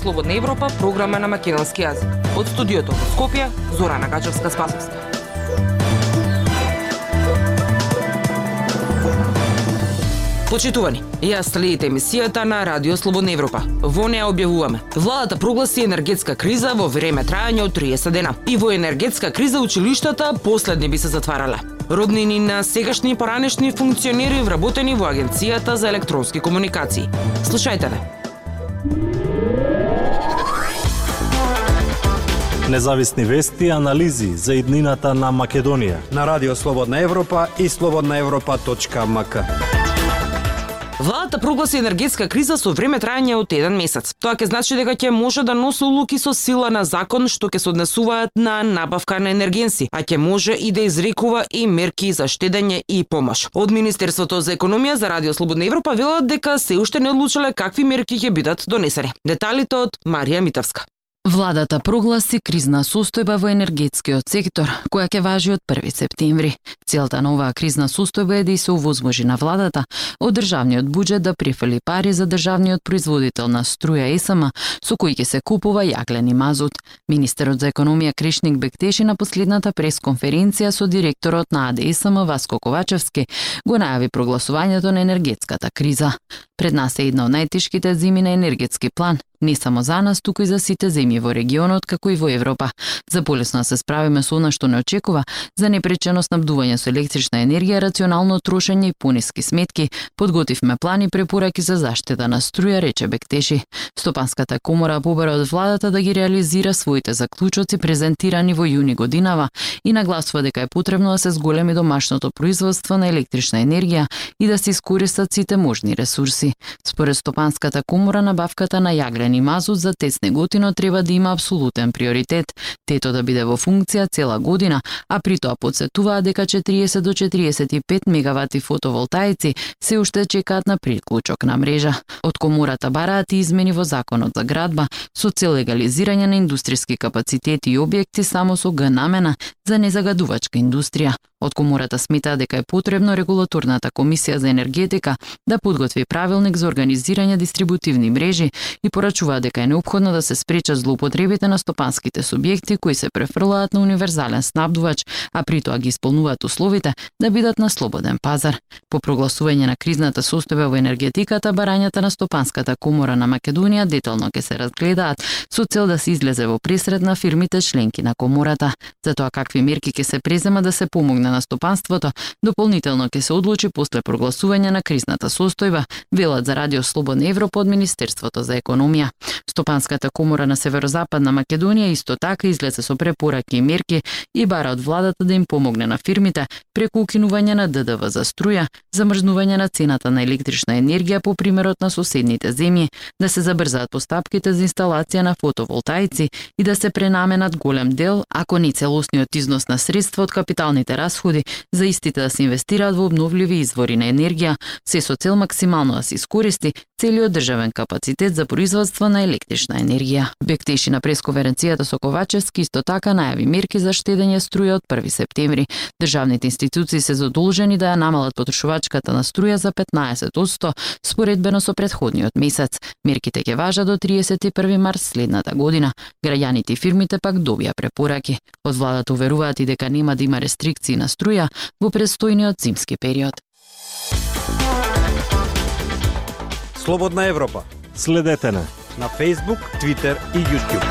Слободна Европа, програма на македонски јазик. Од студиото во Скопје, Зорана Гачевска-Спасовска. Почитувани, ја следите емисијата на Радио Слободна Европа. Во неа објавуваме. Владата прогласи енергетска криза во време трајање од 30 дена. И во енергетска криза училиштата последни би се затварале. Роднини на сегашни и поранешни функционери вработени во Агенцијата за електронски комуникации. Слушајте не. Независни вести и анализи за иднината на Македонија на Радио Слободна Европа и слободнаевропа.мк. Владата прогласи енергетска криза со време трајање од еден месец. Тоа ќе значи дека ќе може да носи улуки со сила на закон што ќе се однесуваат на набавка на енергенси, а ќе може и да изрекува и мерки за штедење и помош. Од Министерството за економија за Радио Слободна Европа велат дека се уште не одлучиле какви мерки ќе бидат донесени. Деталите од Марија Митавска. Владата прогласи кризна состојба во енергетскиот сектор, која ќе важи од 1 септември. Целта на оваа кризна состојба е да се овозможи на владата од државниот буџет да прифрли пари за државниот производител на струја ЕСМ, со кој ќе се купува јаглен и мазут. Министерот за економија Кришник Бектеши на последната пресконференција со директорот на АДСМ Васко Ковачевски го најави прогласувањето на енергетската криза. Пред нас е една од најтешките зими на енергетски план, не само за нас, туку и за сите земји во регионот, како и во Европа. За полесно да се справиме со она што не очекува, за непречено снабдување со електрична енергија, рационално трошење и пониски сметки, Подготивме плани препораки за заштита на струја, рече Бектеши. Стопанската комора побара од владата да ги реализира своите заклучоци презентирани во јуни годинава и нагласува дека е потребно да се зголеми домашното производство на електрична енергија и да се искористат сите можни ресурси. Според Стопанската комора набавката на јаглен зелени мазут за тесне неготино треба да има апсолутен приоритет, тето да биде во функција цела година, а при тоа подсетуваат дека 40 до 45 мегавати фотоволтаици се уште чекаат на приклучок на мрежа. Од комората бараат и измени во законот за градба со цел легализирање на индустријски капацитети и објекти само со Г намена за незагадувачка индустрија. Од комората да смета дека е потребно регулаторната комисија за енергетика да подготви правилник за организирање дистрибутивни мрежи и порачува дека е необходно да се спречат злоупотребите на стопанските субјекти кои се префрлаат на универзален снабдувач, а при тоа ги исполнуваат условите да бидат на слободен пазар. По прогласување на кризната состојба во енергетиката, барањата на Стопанската комора на Македонија детално ќе се разгледаат со цел да се излезе во пресред на фирмите членки на комората. За тоа какви мерки ќе се презема да се помогне на стопанството, дополнително ќе се одлучи после прогласување на кризната состојба, велат за Радио Слободна Европа од Министерството за економија. Стопанската комора на Северозападна Македонија исто така излезе со препораки и мерки и бара од владата да им помогне на фирмите преку укинување на ДДВ за струја, замрзнување на цената на електрична енергија по примерот на соседните земји, да се забрзаат постапките за инсталација на фотоволтаици и да се пренаменат голем дел, ако не целосниот износ на средства од капиталните расходи расходи за истите да се инвестираат во обновливи извори на енергија, се со цел максимално да се искористи целиот државен капацитет за производство на електрична енергија. Бектеши на пресконференцијата со Ковачевски исто така најави мерки за штедење струја од 1 септември. Државните институции се задолжени да ја намалат потрошувачката на струја за 15% споредбено со предходниот месец. Мерките ќе важат до 31 март следната година. Граѓаните и фирмите пак добија препораки. Од владата уверуваат и дека нема да има рестрикции на струја во престојниот зимски период. Слободна Европа. Следете на на Facebook, Twitter и YouTube.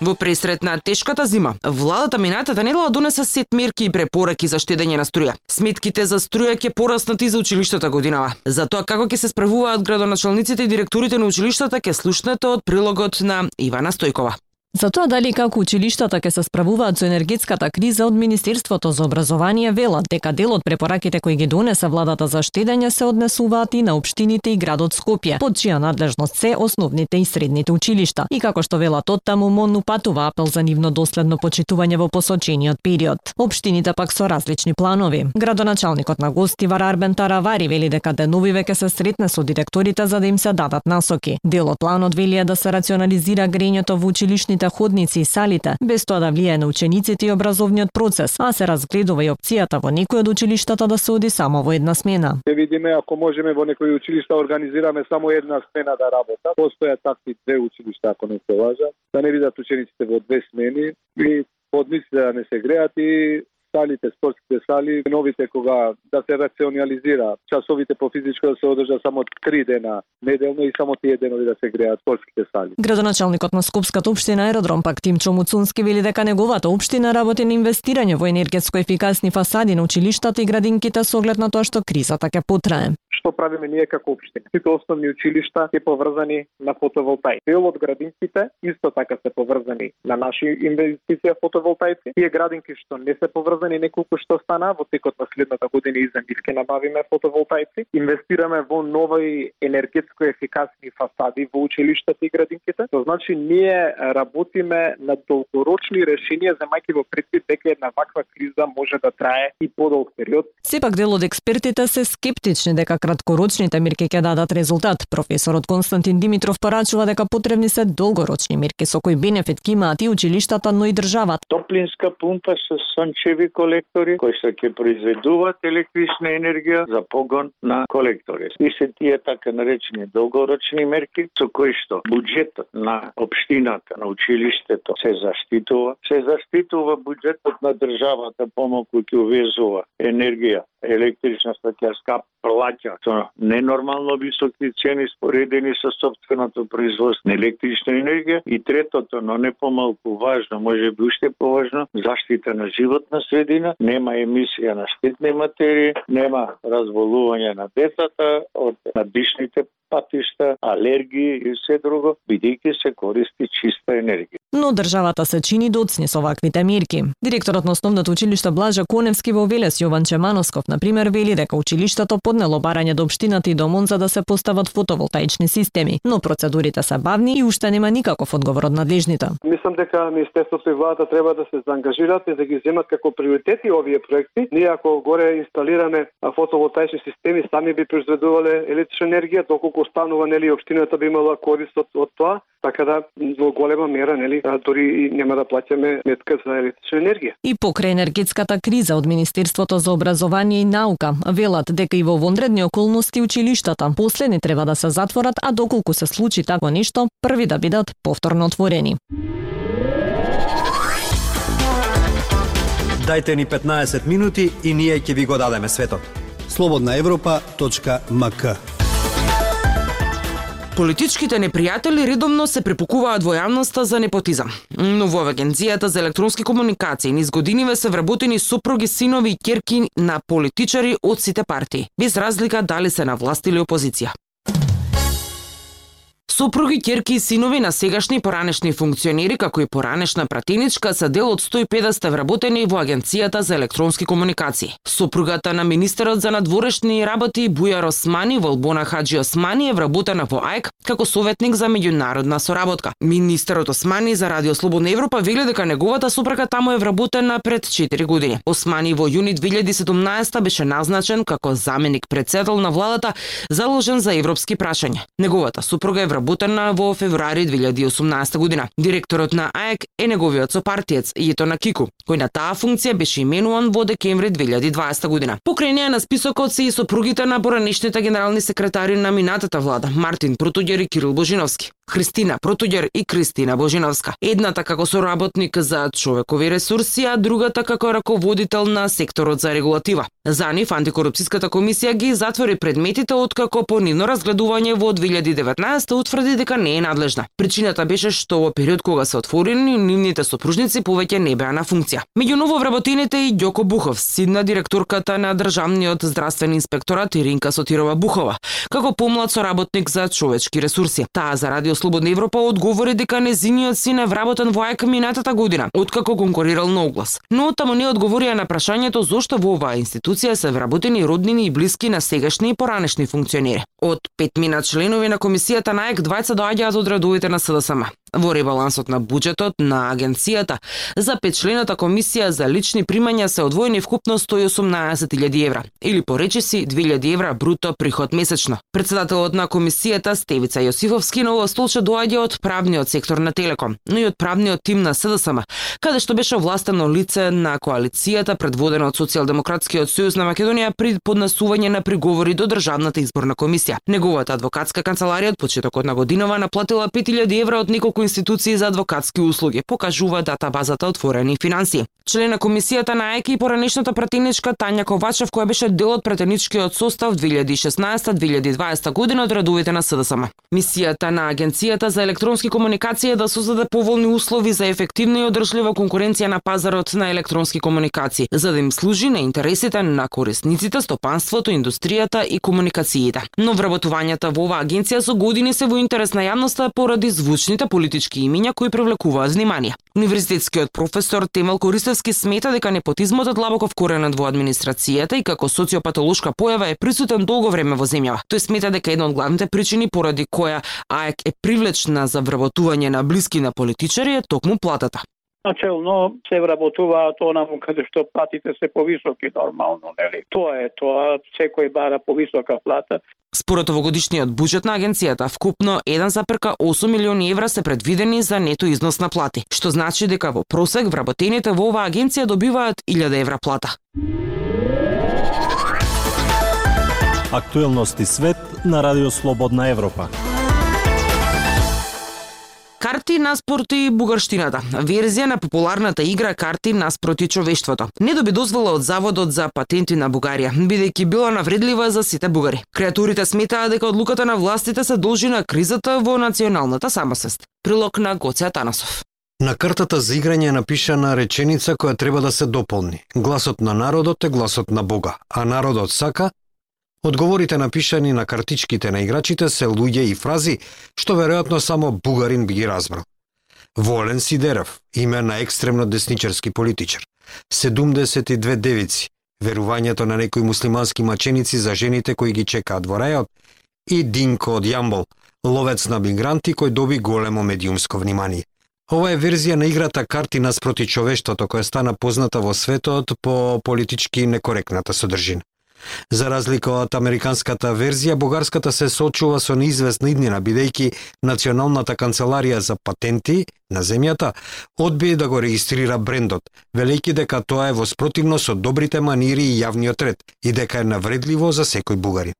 Во пресрет на тешката зима, владата минатата недела донесе сет мерки и препораки за штедење на струја. Сметките за струја ќе пораснат и за училиштата годинава. За тоа како ќе се справуваат градоначалниците и директорите на училиштата ќе слушнете од прилогот на Ивана Стојкова. За тоа дали како училиштата ќе се справуваат со енергетската криза од Министерството за образование велат дека дел од препораките кои ги донесе владата за штедење се однесуваат и на општините и градот Скопје, под чија надлежност се основните и средните училишта. И како што велат оттаму, МОН упатува апел за нивно доследно почитување во посочениот период. Општините пак со различни планови. Градоначалникот на Гостивар Арбен Таравари вели дека деновиве ќе се сретне со директорите за да им се дадат насоки. Дел од планот вели е да се рационализира грењето во училишните учебните ходници и салите, без тоа да влијае на учениците и образовниот процес, а се разгледува и опцијата во некој од училиштата да се оди само во една смена. Ќе видиме ако можеме во некои училишта да организираме само една смена да работат. Постојат такви две училишта ако не се лажа, да не видат учениците во две смени и подниците да не се греат и салите, спортските сали, новите кога да се рационализира часовите по физичко да се одржа само три дена неделно и само тие денови да се греат спортските сали. Градоначалникот на Скопската општина Аеродром пак Тимчо Муцунски вели дека неговата општина работи на инвестирање во енергетско ефикасни фасади на училиштата и градинките со оглед на тоа што кризата ќе потрае што правиме ние како општина. Сите основни училишта се поврзани на фотоволтаи. Дел од градинките исто така се поврзани на наши инвестиција фотоволтаици. Тие градинки што не се поврзани неколку што стана во текот на следната година и за нив ќе набавиме фотоволтаици. Инвестираме во нови енергетско ефикасни фасади во училиштата и градинките. Тоа значи ние работиме на долгорочни решенија земајќи во предвид дека една ваква криза може да трае и подолг период. Сепак дел од експертите се скептични дека краткорочните мерки ќе дадат резултат. Професорот Константин Димитров порачува дека потребни се долгорочни мерки со кои бенефит ќе имаат и училиштата, но и државата. Топлинска пумпа со сончеви колектори кои што ќе произведуваат електрична енергија за погон на колектори. И се тие така наречени долгорочни мерки со кои што буџетот на општината, на училиштето се заштитува, се заштитува буџетот на државата помалку ќе увезува енергија електричната ќе скап плаќа со ненормално високи цени споредени со собственото производство на електрична енергија и третото, но не помалку важно, може би уште поважно, заштита на животна средина, нема емисија на штетни материи, нема разболување на децата од надишните патишта, алергии и се друго, бидејќи се користи чиста енергија. Но државата се чини доцни со ваквите мерки. Директорот на основното училиште Блажа Коневски во Велес Јован Чемановсков на пример вели дека училиштето поднело барање до општината и до МОН за да се постават фотоволтаични системи, но процедурите се бавни и уште нема никаков одговор од надлежните. Мислам дека Министерството и владата треба да се заангажираат и да ги земат како приоритети овие проекти. Ние ако горе инсталираме фотоволтаични системи, сами би произведувале електрична енергија, доколку останува нели општината би имала корист од, од тоа, така да во голема мера нели дури и нема да плаќаме метка за електрична енергија. И покрај енергетската криза од Министерството за образование и наука велат дека и во вонредни околности училиштата последни треба да се затворат, а доколку се случи тако нешто, први да бидат повторно отворени. Дайте ни 15 минути и ние ќе ви го дадеме светот. Слободна Европа.мк Политичките непријатели редовно се препукуваат во јавноста за непотизам. Но во Агенцијата за електронски комуникации низ годиниве се вработени супруги, синови и керки на политичари од сите партии, без разлика дали се на власт или опозиција. Супруги, ќерки и синови на сегашни поранешни функционери, како и поранешна пратеничка, се дел од 150 вработени во Агенцијата за електронски комуникации. Супругата на министерот за надворешни работи Бујар Османи, Волбона Хаджи Османи, е вработена во АЕК како советник за меѓународна соработка. Министерот Османи за Радио Слободна Европа вели дека неговата супруга таму е вработена пред 4 години. Османи во јуни 2017 беше назначен како заменик председател на владата заложен за европски прашања. Неговата супруга е вработена во февруари 2018 година. Директорот на АЕК е неговиот сопартиец Ито на Кику, кој на таа функција беше именуван во декември 2020 година. Покрај на списокот се и сопругите на поранешните генерални секретари на минатата влада Мартин Протуѓер и Кирил Божиновски. Христина Протуѓер и Кристина Божиновска. Едната како соработник за човекови ресурси, а другата како раководител на секторот за регулатива. За нив антикорупцијската комисија ги затвори предметите откако по нивно разгледување во 2019 утврди дека не е надлежна. Причината беше што во период кога се отворени нивните сопружници повеќе не беа на функција. Меѓу нововработените и Ѓоко Бухов, сидна директорката на државниот здравствен инспекторат Иринка Сотирова Бухова, како помлад соработник за човечки ресурси. Таа за Радио Слободна Европа одговори дека незиниот син е вработен во АЕК минатата година, откако конкурирал на оглас. Но таму не одговорија на прашањето зошто во оваа институција се вработени роднини и блиски на сегашни и поранешни функционери. Од петмина членови на комисијата на ЕК двајца доаѓаат од редовите на СДСМ. Во ребалансот на буџетот на агенцијата за петчлената комисија за лични примања се одвоени вкупно 118.000 евра или поречиси 2.000 евра бруто приход месечно. Председателот на комисијата Стевица Јосифовски на ова столче доаѓа од правниот сектор на Телеком, но и од правниот тим на СДСМ, каде што беше овластено лице на коалицијата предводена од Социјалдемократскиот сојуз на Македонија при поднасување на приговори до Државната изборна комисија. Неговата адвокатска канцеларија од почетокот на годинава наплатила 5000 евра од неколку институции за адвокатски услуги, покажува датабазата отворени финансии. Член на комисијата на ЕК и поранешната пратеничка Тања Ковачев, која беше дел од пратеничкиот состав 2016-2020 година од радовите на СДСМ. Мисијата на Агенцијата за електронски комуникации е да создаде поволни услови за ефективна и одржлива конкуренција на пазарот на електронски комуникации, за да им служи на интересите на корисниците, стопанството, индустријата и комуникациите. Но вработувањата во оваа агенција со години се во интерес на јавноста поради звучните политички имиња кои привлекуваат внимание. Универзитетскиот професор Темел Корисевски смета дека непотизмот е длабоко вкоренет во администрацијата и како социопатолошка појава е присутен долго време во земјава. Тој смета дека една од главните причини поради која АЕК е привлечна за вработување на блиски на политичари е токму платата. Начелно се вработуваат онаму каде што платите се повисоки нормално, нели? Тоа е тоа, секој бара повисока плата. Според овогодишниот буџет на агенцијата, вкупно 1,8 милиони евра се предвидени за нето износ на плати, што значи дека во просек вработените во оваа агенција добиваат 1000 евра плата. Актуелности свет на Радио Слободна Европа. Карти наспроти бугарштината. Верзија на популарната игра Карти наспроти човештвото. Не доби дозвола од Заводот за патенти на Бугарија, бидејќи била навредлива за сите бугари. Креатурите сметаа дека одлуката на властите се должи на кризата во националната самосвест. Прилог на Гоце Атанасов. На картата за играње е напишана реченица која треба да се дополни. Гласот на народот е гласот на Бога, а народот сака Одговорите напишани на картичките на играчите се луѓе и фрази што веројатно само бугарин би ги разбрал. Волен Сидеров, име на екстремно десничарски политичар. 72 девици, верувањето на некои муслимански маченици за жените кои ги чекаат во рајот и Динко од Јамбол, ловец на мигранти кој доби големо медиумско внимание. Ова е верзија на играта карти наспроти човештвото која стана позната во светот по политички некоректната содржина. За разлика од американската верзија, бугарската се сочува со неизвестна иднина, бидејќи Националната канцеларија за патенти на земјата одби да го регистрира брендот, велејќи дека тоа е во спротивно со добрите манири и јавниот ред и дека е навредливо за секој бугарин.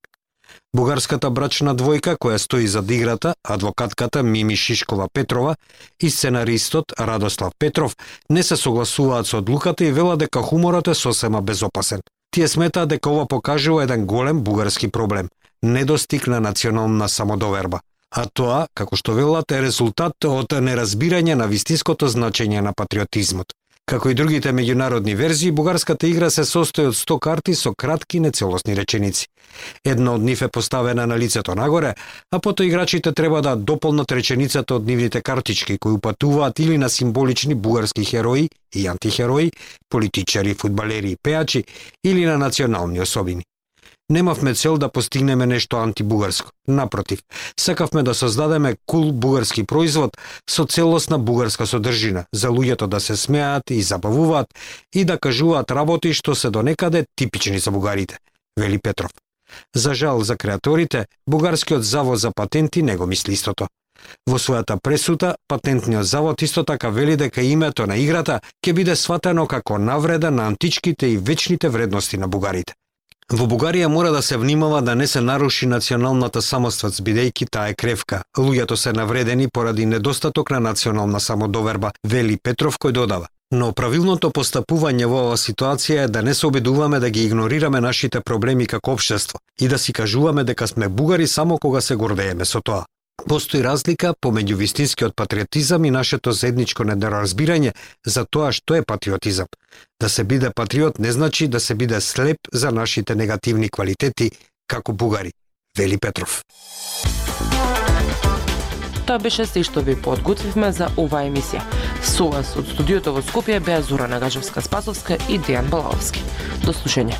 Бугарската брачна двојка која стои за играта, адвокатката Мими Шишкова Петрова и сценаристот Радослав Петров, не се согласуваат со одлуката и велат дека хуморот е сосема безопасен. Тие сметаат дека ова покажува еден голем бугарски проблем – недостиг на национална самодоверба. А тоа, како што велат, е резултат од неразбирање на вистинското значење на патриотизмот. Како и другите меѓународни верзии, бугарската игра се состои од 100 карти со кратки нецелосни реченици. Една од нив е поставена на лицето нагоре, а потоа играчите треба да дополнат реченицата од нивните картички кои упатуваат или на символични бугарски херои и антихерои, политичари, фудбалери и пеачи, или на национални особини. Немавме цел да постигнеме нешто антибугарско. Напротив, сакавме да создадеме кул бугарски производ со целосна бугарска содржина, за луѓето да се смеат и забавуваат и да кажуваат работи што се до некаде типични за бугарите, вели Петров. За жал за креаторите, Бугарскиот завод за патенти не го мисли истото. Во својата пресута, патентниот завод исто така вели дека името на играта ќе биде сватено како навреда на античките и вечните вредности на бугарите. Во Бугарија мора да се внимава да не се наруши националната самоствац бидејќи таа е кревка. Луѓето се навредени поради недостаток на национална самодоверба, вели Петров кој додава. Но правилното постапување во оваа ситуација е да не се обидуваме да ги игнорираме нашите проблеми како општество и да си кажуваме дека сме бугари само кога се гордееме со тоа. Постои разлика помеѓу вистинскиот патриотизам и нашето заедничко недоразбирање за тоа што е патриотизам. Да се биде патриот не значи да се биде слеп за нашите негативни квалитети како бугари, вели Петров. Тоа беше се што ви подготвивме за оваа емисија. Со вас од студиото во Скопје беа Зора Нагажевска Спасовска и Дејан Балаовски. До слушање.